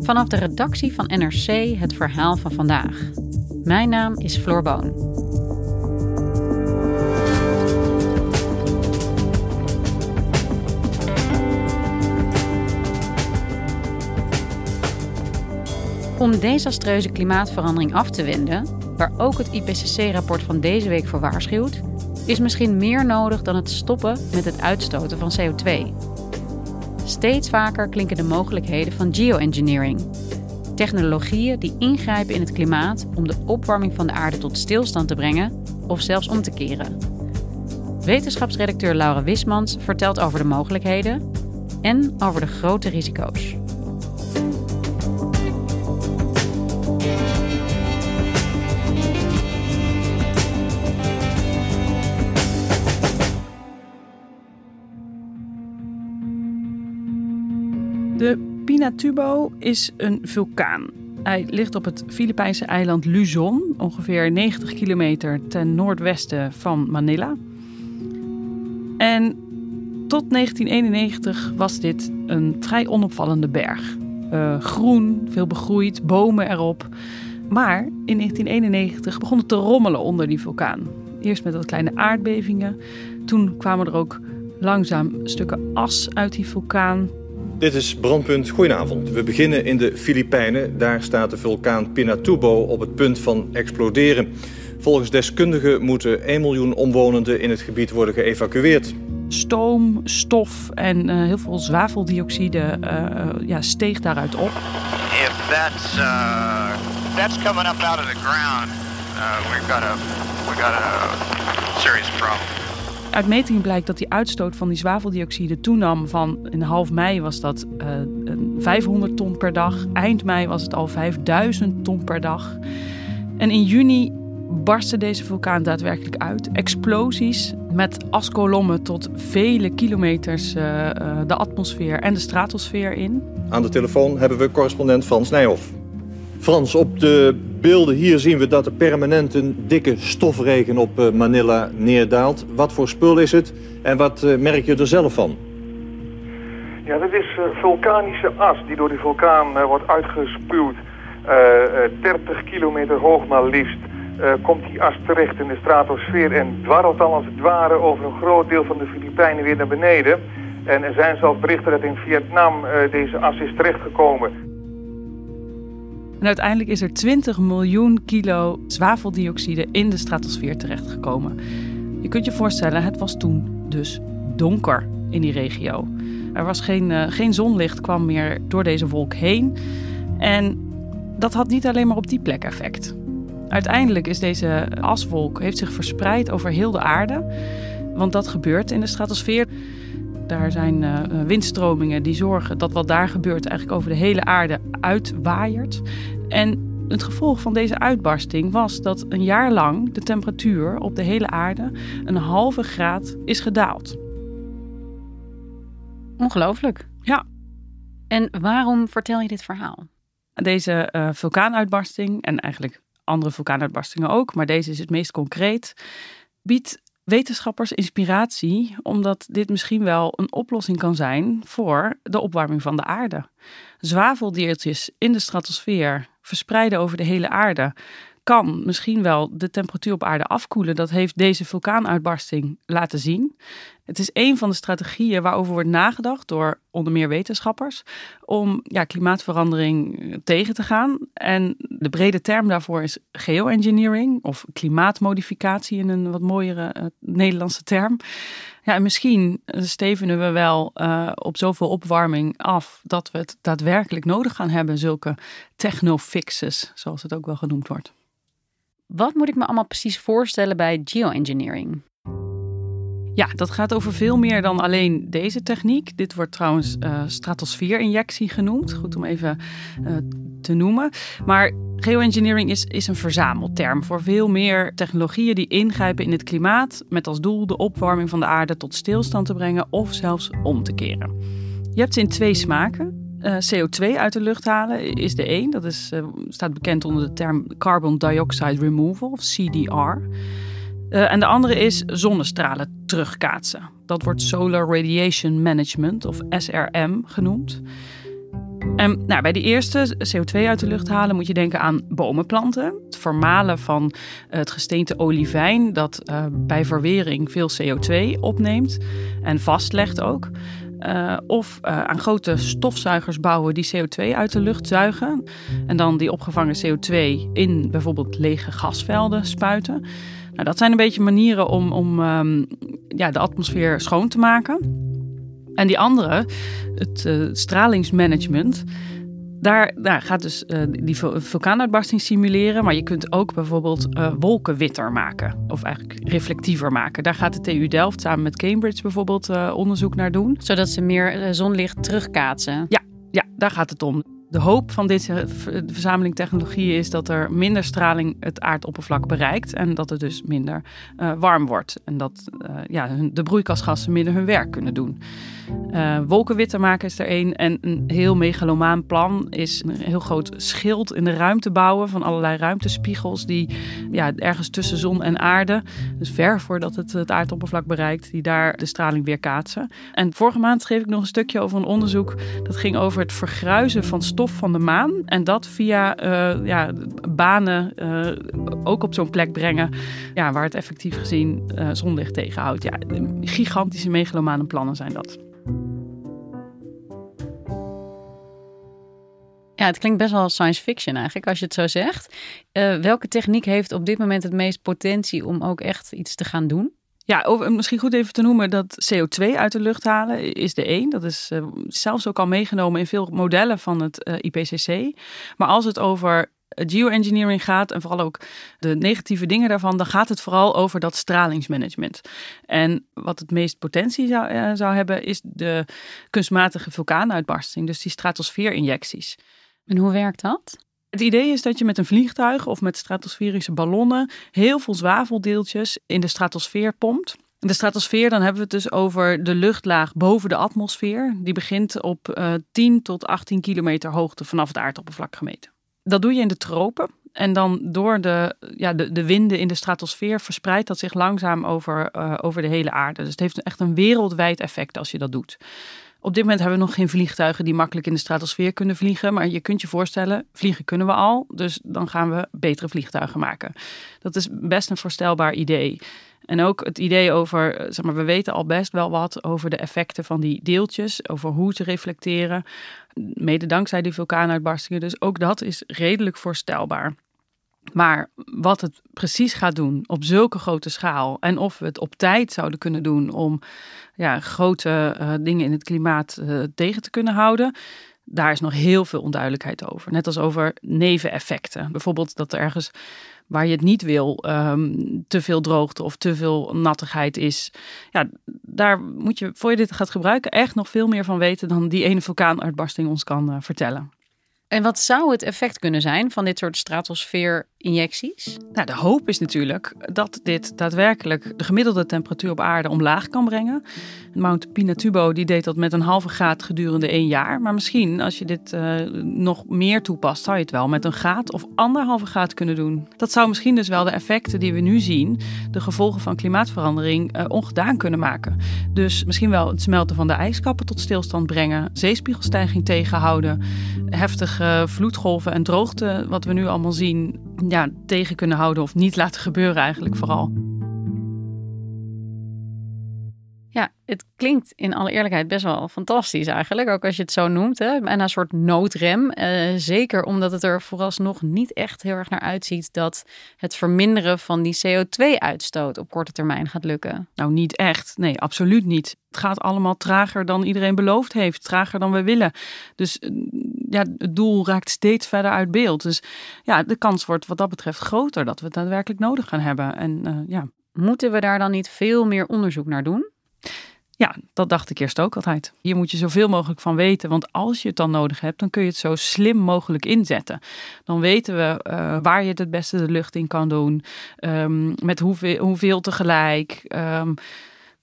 Vanaf de redactie van NRC het verhaal van vandaag. Mijn naam is Floor Boon. Om desastreuze klimaatverandering af te wenden, waar ook het IPCC-rapport van deze week voor waarschuwt, is misschien meer nodig dan het stoppen met het uitstoten van CO2. Steeds vaker klinken de mogelijkheden van geoengineering. Technologieën die ingrijpen in het klimaat om de opwarming van de aarde tot stilstand te brengen of zelfs om te keren. Wetenschapsredacteur Laura Wismans vertelt over de mogelijkheden en over de grote risico's. De Pinatubo is een vulkaan. Hij ligt op het Filipijnse eiland Luzon, ongeveer 90 kilometer ten noordwesten van Manila. En tot 1991 was dit een vrij onopvallende berg. Uh, groen, veel begroeid, bomen erop. Maar in 1991 begon het te rommelen onder die vulkaan. Eerst met wat kleine aardbevingen. Toen kwamen er ook langzaam stukken as uit die vulkaan. Dit is Brandpunt. Goedenavond. We beginnen in de Filipijnen. Daar staat de vulkaan Pinatubo op het punt van exploderen. Volgens deskundigen moeten 1 miljoen omwonenden in het gebied worden geëvacueerd. Stoom, stof en uh, heel veel zwaveldioxide uh, ja, steeg daaruit op. If that's, uh, that's coming up out of the ground, uh, we've got a, we got a serious problem. Uit metingen blijkt dat die uitstoot van die zwaveldioxide toenam van in half mei was dat uh, 500 ton per dag. Eind mei was het al 5000 ton per dag. En in juni barstte deze vulkaan daadwerkelijk uit. Explosies met askolommen tot vele kilometers uh, uh, de atmosfeer en de stratosfeer in. Aan de telefoon hebben we correspondent Frans Nijhoff. Frans, op de beelden hier zien we dat er permanent een dikke stofregen op uh, Manila neerdaalt. Wat voor spul is het en wat merk je er zelf van? Ja, dit is vulkanische as die door die vulkaan wordt uitgespuwd. 30 kilometer hoog maar liefst. Komt die as terecht in de stratosfeer en dwarrelt dan als het ware over een groot deel van de Filipijnen weer naar beneden. En er zijn zelfs berichten dat in Vietnam deze as is terechtgekomen. En uiteindelijk is er 20 miljoen kilo zwaveldioxide in de stratosfeer terechtgekomen. Je kunt je voorstellen, het was toen dus donker in die regio. Er was geen, uh, geen zonlicht, kwam meer door deze wolk heen. En dat had niet alleen maar op die plek effect. Uiteindelijk is deze aswolk heeft zich verspreid over heel de aarde. Want dat gebeurt in de stratosfeer. Daar zijn uh, windstromingen die zorgen dat wat daar gebeurt eigenlijk over de hele aarde uitwaaiert. En het gevolg van deze uitbarsting was dat een jaar lang de temperatuur op de hele aarde een halve graad is gedaald. Ongelooflijk. Ja. En waarom vertel je dit verhaal? Deze uh, vulkaanuitbarsting en eigenlijk andere vulkaanuitbarstingen ook, maar deze is het meest concreet, biedt wetenschappers inspiratie omdat dit misschien wel een oplossing kan zijn voor de opwarming van de aarde. Zwaveldeeltjes in de stratosfeer verspreiden over de hele aarde kan misschien wel de temperatuur op aarde afkoelen. Dat heeft deze vulkaanuitbarsting laten zien. Het is een van de strategieën waarover wordt nagedacht door onder meer wetenschappers om ja, klimaatverandering tegen te gaan. En de brede term daarvoor is geoengineering of klimaatmodificatie in een wat mooiere uh, Nederlandse term. Ja, en misschien stevenen we wel uh, op zoveel opwarming af dat we het daadwerkelijk nodig gaan hebben, zulke technofixes, zoals het ook wel genoemd wordt. Wat moet ik me allemaal precies voorstellen bij geoengineering? Ja, dat gaat over veel meer dan alleen deze techniek. Dit wordt trouwens uh, stratosfeerinjectie genoemd. Goed om even uh, te noemen. Maar geoengineering is, is een verzamelterm voor veel meer technologieën die ingrijpen in het klimaat. Met als doel de opwarming van de aarde tot stilstand te brengen of zelfs om te keren. Je hebt ze in twee smaken. Uh, CO2 uit de lucht halen is de een. Dat is, staat bekend onder de term Carbon Dioxide Removal of CDR. Uh, en de andere is zonnestralen terugkaatsen. Dat wordt Solar Radiation Management of SRM genoemd. En nou, bij die eerste, CO2 uit de lucht halen, moet je denken aan bomen planten. Het vermalen van het gesteente olivijn, dat bij verwering veel CO2 opneemt en vastlegt ook. Uh, of uh, aan grote stofzuigers bouwen die CO2 uit de lucht zuigen. En dan die opgevangen CO2 in bijvoorbeeld lege gasvelden spuiten. Nou, dat zijn een beetje manieren om, om um, ja, de atmosfeer schoon te maken. En die andere, het uh, stralingsmanagement. Daar, gaat dus uh, die vulkaanuitbarsting simuleren. Maar je kunt ook bijvoorbeeld uh, wolken witter maken. Of eigenlijk reflectiever maken. Daar gaat de TU Delft samen met Cambridge bijvoorbeeld uh, onderzoek naar doen. Zodat ze meer zonlicht terugkaatsen. Ja, ja, daar gaat het om. De hoop van deze verzameling technologieën is dat er minder straling het aardoppervlak bereikt en dat het dus minder uh, warm wordt. En dat uh, ja, de broeikasgassen minder hun werk kunnen doen. Uh, maken is er één. En een heel megalomaan plan is een heel groot schild in de ruimte bouwen van allerlei ruimtespiegels die ja, ergens tussen zon en aarde, dus ver voordat het het aardoppervlak bereikt, die daar de straling weer kaatsen. En vorige maand schreef ik nog een stukje over een onderzoek dat ging over het vergruizen van van de maan. En dat via uh, ja, banen uh, ook op zo'n plek brengen ja, waar het effectief gezien uh, zonlicht tegenhoudt. Ja, gigantische megalomane plannen zijn dat. Ja, het klinkt best wel science fiction eigenlijk, als je het zo zegt. Welke techniek heeft op dit moment het meest potentie om ook echt iets te gaan doen? Ja, misschien goed even te noemen dat CO2 uit de lucht halen is de één. Dat is uh, zelfs ook al meegenomen in veel modellen van het uh, IPCC. Maar als het over geoengineering gaat en vooral ook de negatieve dingen daarvan, dan gaat het vooral over dat stralingsmanagement. En wat het meest potentie zou, zou hebben, is de kunstmatige vulkaanuitbarsting, dus die stratosfeerinjecties. En hoe werkt dat? Het idee is dat je met een vliegtuig of met stratosferische ballonnen heel veel zwaveldeeltjes in de stratosfeer pompt. De stratosfeer, dan hebben we het dus over de luchtlaag boven de atmosfeer. Die begint op uh, 10 tot 18 kilometer hoogte vanaf het aardoppervlak gemeten. Dat doe je in de tropen. En dan door de, ja, de, de winden in de stratosfeer verspreidt dat zich langzaam over, uh, over de hele aarde. Dus het heeft echt een wereldwijd effect als je dat doet. Op dit moment hebben we nog geen vliegtuigen die makkelijk in de stratosfeer kunnen vliegen. Maar je kunt je voorstellen, vliegen kunnen we al. Dus dan gaan we betere vliegtuigen maken. Dat is best een voorstelbaar idee. En ook het idee over, zeg maar, we weten al best wel wat over de effecten van die deeltjes, over hoe ze reflecteren, mede dankzij die vulkaanuitbarstingen. Dus ook dat is redelijk voorstelbaar. Maar wat het precies gaat doen op zulke grote schaal en of we het op tijd zouden kunnen doen om ja, grote uh, dingen in het klimaat uh, tegen te kunnen houden, daar is nog heel veel onduidelijkheid over. Net als over neveneffecten. Bijvoorbeeld dat er ergens waar je het niet wil, um, te veel droogte of te veel nattigheid is. Ja, daar moet je, voor je dit gaat gebruiken, echt nog veel meer van weten dan die ene vulkaanuitbarsting ons kan uh, vertellen. En wat zou het effect kunnen zijn van dit soort stratosfeer-injecties? Nou, de hoop is natuurlijk dat dit daadwerkelijk de gemiddelde temperatuur op aarde omlaag kan brengen. Mount Pinatubo die deed dat met een halve graad gedurende één jaar. Maar misschien als je dit uh, nog meer toepast, zou je het wel met een graad of anderhalve graad kunnen doen. Dat zou misschien dus wel de effecten die we nu zien, de gevolgen van klimaatverandering, uh, ongedaan kunnen maken. Dus misschien wel het smelten van de ijskappen tot stilstand brengen, zeespiegelstijging tegenhouden, vloedgolven en droogte, wat we nu allemaal zien, ja, tegen kunnen houden of niet laten gebeuren eigenlijk vooral. Het klinkt in alle eerlijkheid best wel fantastisch eigenlijk, ook als je het zo noemt. Hè? En een soort noodrem. Uh, zeker omdat het er vooralsnog niet echt heel erg naar uitziet dat het verminderen van die CO2-uitstoot op korte termijn gaat lukken. Nou, niet echt. Nee, absoluut niet. Het gaat allemaal trager dan iedereen beloofd heeft, trager dan we willen. Dus eh, ja, het doel raakt steeds verder uit beeld. Dus ja, de kans wordt wat dat betreft groter dat we het daadwerkelijk nodig gaan hebben. En uh, ja. Moeten we daar dan niet veel meer onderzoek naar doen? Ja, dat dacht ik eerst ook altijd. Hier moet je zoveel mogelijk van weten, want als je het dan nodig hebt, dan kun je het zo slim mogelijk inzetten. Dan weten we uh, waar je het het beste de lucht in kan doen, um, met hoeveel, hoeveel tegelijk, um,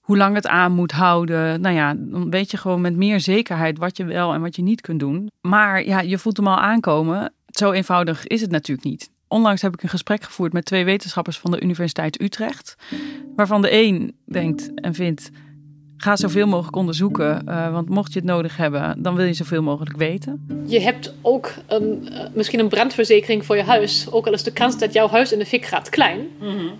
hoe lang het aan moet houden. Nou ja, dan weet je gewoon met meer zekerheid wat je wel en wat je niet kunt doen. Maar ja, je voelt hem al aankomen. Zo eenvoudig is het natuurlijk niet. Onlangs heb ik een gesprek gevoerd met twee wetenschappers van de Universiteit Utrecht, waarvan de een denkt en vindt Ga zoveel mogelijk onderzoeken, uh, want mocht je het nodig hebben, dan wil je zoveel mogelijk weten. Je hebt ook een, uh, misschien een brandverzekering voor je huis, ook al is de kans dat jouw huis in de fik gaat klein. Mm -hmm.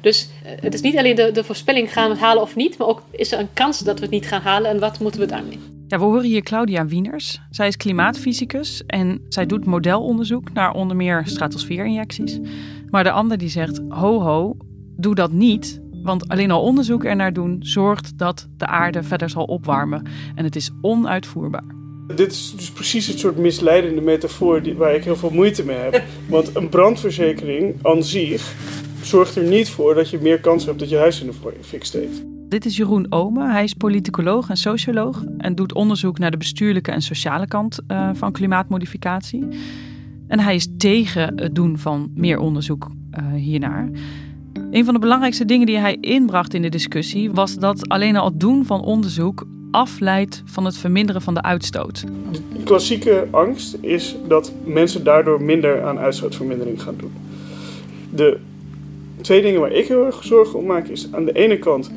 Dus uh, het is niet alleen de, de voorspelling gaan we het halen of niet, maar ook is er een kans dat we het niet gaan halen en wat moeten we daarmee? Ja, we horen hier Claudia Wieners. Zij is klimaatfysicus en zij doet modelonderzoek naar onder meer stratosfeerinjecties. Maar de ander die zegt, ho ho, doe dat niet, want alleen al onderzoek ernaar doen zorgt dat de aarde verder zal opwarmen. En het is onuitvoerbaar. Dit is dus precies het soort misleidende metafoor die, waar ik heel veel moeite mee heb. Want een brandverzekering aan zich zorgt er niet voor dat je meer kans hebt dat je huis in de fik steekt. Dit is Jeroen Ome. Hij is politicoloog en socioloog en doet onderzoek naar de bestuurlijke en sociale kant uh, van klimaatmodificatie. En hij is tegen het doen van meer onderzoek uh, hiernaar. Een van de belangrijkste dingen die hij inbracht in de discussie was dat alleen al het doen van onderzoek afleidt van het verminderen van de uitstoot. De klassieke angst is dat mensen daardoor minder aan uitstootvermindering gaan doen. De twee dingen waar ik heel erg zorgen om maak is aan de ene kant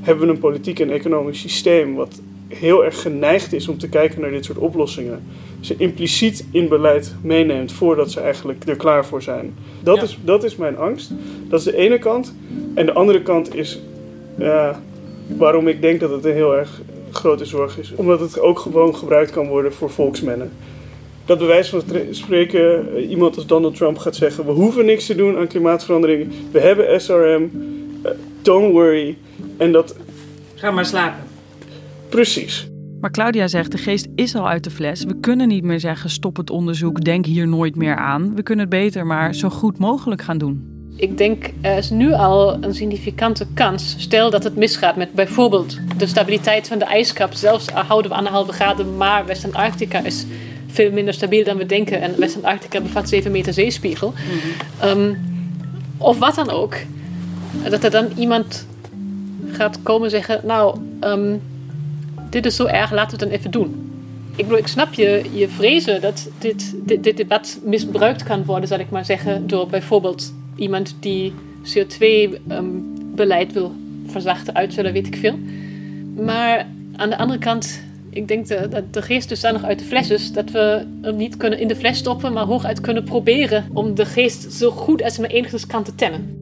hebben we een politiek en economisch systeem wat heel erg geneigd is om te kijken naar dit soort oplossingen. Ze impliciet in beleid meeneemt voordat ze eigenlijk er klaar voor zijn. Dat, ja. is, dat is mijn angst. Dat is de ene kant. En de andere kant is uh, waarom ik denk dat het een heel erg grote zorg is. Omdat het ook gewoon gebruikt kan worden voor volksmennen. Dat bij wijze van spreken iemand als Donald Trump gaat zeggen: We hoeven niks te doen aan klimaatverandering. We hebben SRM. Uh, don't worry. En dat. Ga maar slapen. Precies. Maar Claudia zegt, de geest is al uit de fles. We kunnen niet meer zeggen, stop het onderzoek, denk hier nooit meer aan. We kunnen het beter maar zo goed mogelijk gaan doen. Ik denk, er is nu al een significante kans. Stel dat het misgaat met bijvoorbeeld de stabiliteit van de ijskap. Zelfs houden we anderhalve graden, maar West-Antarctica is veel minder stabiel dan we denken. En West-Antarctica bevat 7 meter zeespiegel. Mm-hmm. Um, of wat dan ook. Dat er dan iemand gaat komen zeggen, nou... Um, dit is zo erg, laten we het dan even doen. Ik, bedoel, ik snap je, je vrezen dat dit, dit, dit debat misbruikt kan worden, zal ik maar zeggen, door bijvoorbeeld iemand die CO2-beleid um, wil verzachten, uitzullen, weet ik veel. Maar aan de andere kant, ik denk dat de, geest dus daar nog uit de fles is, dat we hem niet kunnen in de fles stoppen, maar hooguit kunnen proberen om de geest zo goed als maar enigszins kan te temmen.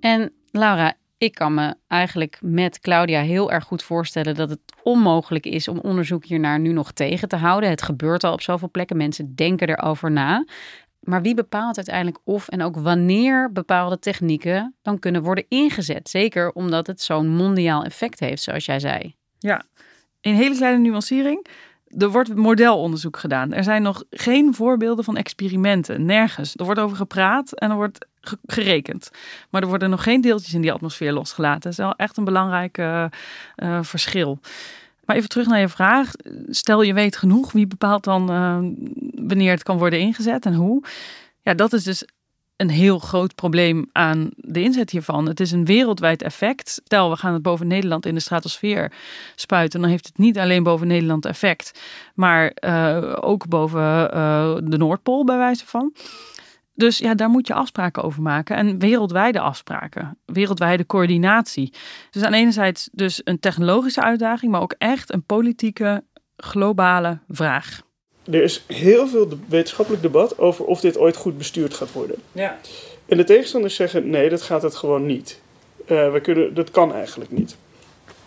En Laura, ik kan me eigenlijk met Claudia heel erg goed voorstellen dat het onmogelijk is om onderzoek hiernaar nu nog tegen te houden. Het gebeurt al op zoveel plekken. Mensen denken erover na. Maar wie bepaalt uiteindelijk of en ook wanneer bepaalde technieken dan kunnen worden ingezet? Zeker omdat het zo'n mondiaal effect heeft, zoals jij zei. Ja, een hele kleine nuancering. Er wordt modelonderzoek gedaan. Er zijn nog geen voorbeelden van experimenten. Nergens. Er wordt over gepraat en er wordt gerekend. Maar er worden nog geen deeltjes in die atmosfeer losgelaten. Dat is wel echt een belangrijk uh, uh, verschil. Maar even terug naar je vraag. Stel je weet genoeg, wie bepaalt dan uh, wanneer het kan worden ingezet en hoe? Ja, dat is dus een heel groot probleem aan de inzet hiervan. Het is een wereldwijd effect. Stel, we gaan het boven Nederland in de stratosfeer spuiten, dan heeft het niet alleen boven Nederland effect, maar uh, ook boven uh, de Noordpool, bij wijze van. Dus ja, daar moet je afspraken over maken. En wereldwijde afspraken, wereldwijde coördinatie. Dus aan enerzijds dus een technologische uitdaging, maar ook echt een politieke, globale vraag. Er is heel veel de- wetenschappelijk debat over of dit ooit goed bestuurd gaat worden. Ja. En de tegenstanders zeggen nee, dat gaat het gewoon niet. Eh, we kunnen, dat kan eigenlijk niet.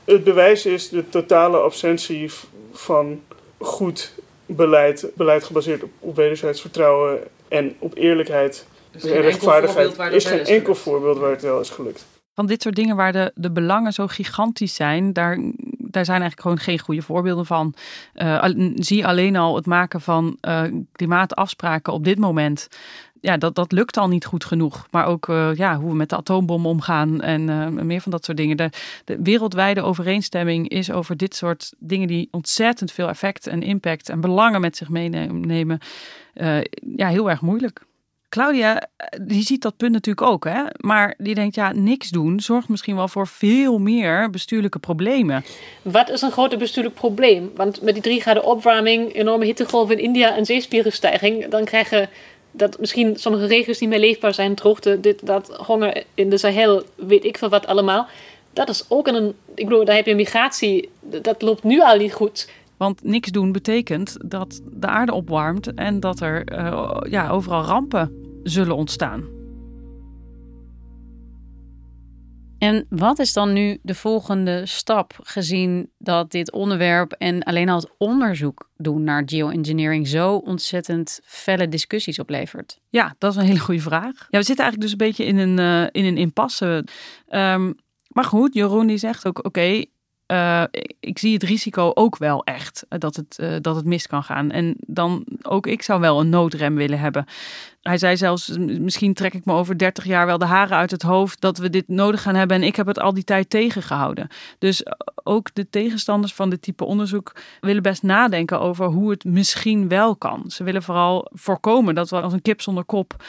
Het bewijs is de totale absentie van goed beleid, beleid gebaseerd op, op wederzijds vertrouwen en op eerlijkheid Dus en rechtvaardigheid. voorbeeld waar dat is geen enkel gelukt. voorbeeld waar het wel is gelukt. Van dit soort dingen waar de, de belangen zo gigantisch zijn, daar, daar zijn eigenlijk gewoon geen goede voorbeelden van. Al- zie alleen al het maken van eh, klimaatafspraken op dit moment. Ja, dat, dat lukt al niet goed genoeg. Maar ook eh, ja, hoe we met de atoombom omgaan en meer van dat soort dingen. De, de wereldwijde overeenstemming is over dit soort dingen die ontzettend veel effect en impact en belangen met zich meenemen. ja, heel erg moeilijk. Claudia, eh, die ziet dat punt natuurlijk ook, hè? Maar die denkt, ja, niks doen zorgt misschien wel voor veel meer bestuurlijke problemen. Wat is een groter bestuurlijk probleem? Want met die drie graden opwarming, enorme hittegolf in India en zeespiegelstijging, dan krijgen dat misschien sommige regio's niet meer leefbaar zijn, droogte, dit, dat, honger in de Sahel, weet ik veel wat allemaal. Dat is ook een, ik bedoel, daar heb je migratie, dat loopt nu al niet goed. Want niks doen betekent dat de aarde opwarmt en dat er eh, ja, overal rampen zullen ontstaan. En wat is dan nu de volgende stap, gezien dat dit onderwerp en alleen al het onderzoek doen naar geoengineering zo ontzettend felle discussies oplevert? Ja, dat is een hele goede vraag. Ja, we zitten eigenlijk dus een beetje in een, eh, in een impasse. Ehm, maar goed, Jeroen die zegt ook, oké, eh, ik zie het risico ook wel echt eh, dat het, eh, dat het mis kan gaan. En dan ook ik zou wel een noodrem willen hebben. Hij zei zelfs, misschien trek ik me over 30 jaar wel de haren uit het hoofd dat we dit nodig gaan hebben. En ik heb het al die tijd tegengehouden. Dus ook de tegenstanders van dit type onderzoek willen best nadenken over hoe het misschien wel kan. Ze willen vooral voorkomen dat we als een kip zonder kop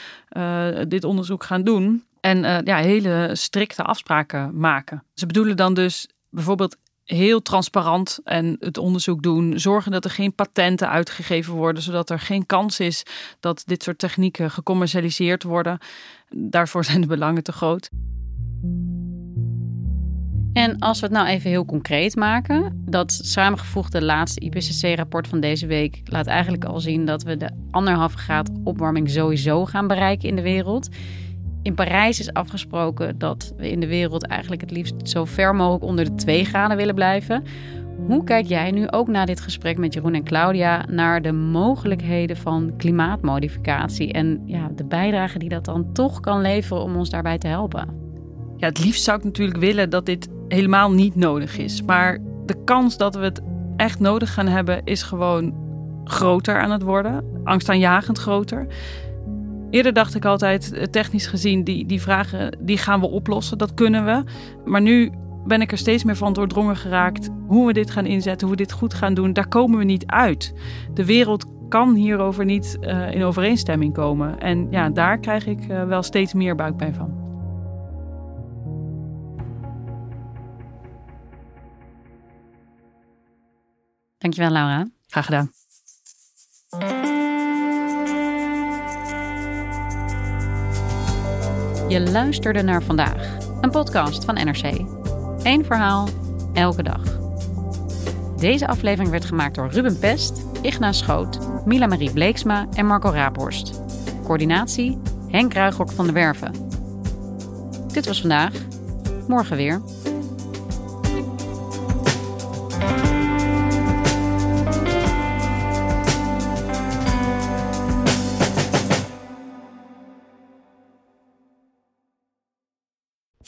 dit onderzoek gaan doen. En ja, hele strikte afspraken maken. Ze bedoelen dan dus bijvoorbeeld heel transparant en het onderzoek doen. Zorgen dat er geen patenten uitgegeven worden, zodat er geen kans is dat dit soort technieken gecommercialiseerd worden. Daarvoor zijn de belangen te groot. En als we het nou even heel concreet maken, dat samengevoegde laatste IPCC-rapport van deze week laat eigenlijk al zien dat we de anderhalve graad opwarming sowieso gaan bereiken in de wereld. In Parijs is afgesproken dat we in de wereld eigenlijk het liefst zo ver mogelijk onder de 2 graden willen blijven. Hoe kijk jij nu ook na dit gesprek met Jeroen en Claudia naar de mogelijkheden van klimaatmodificatie en ja, de bijdrage die dat dan toch kan leveren om ons daarbij te helpen? Ja, het liefst zou ik natuurlijk willen dat dit helemaal niet nodig is. Maar de kans dat we het echt nodig gaan hebben is gewoon groter aan het worden. Angstaanjagend groter. Eerder dacht ik altijd, eh, technisch gezien, die, die vragen die gaan we oplossen. Dat kunnen we. Maar nu ben ik er steeds meer van doordrongen geraakt. Hoe we dit gaan inzetten, hoe we dit goed gaan doen, daar komen we niet uit. De wereld kan hierover niet eh, in overeenstemming komen. En ja, daar krijg ik eh, wel steeds meer buikpijn van. Dankjewel, Laura. Graag gedaan. Je luisterde naar vandaag, een podcast van NRC. Eén verhaal, elke dag. Deze aflevering werd gemaakt door Ruben Pest, Igna Schoot, Mila Marie Bleeksma en Marco Raaphorst. Coördinatie Henk Ruigrok van de Werven. Dit was vandaag. Morgen weer.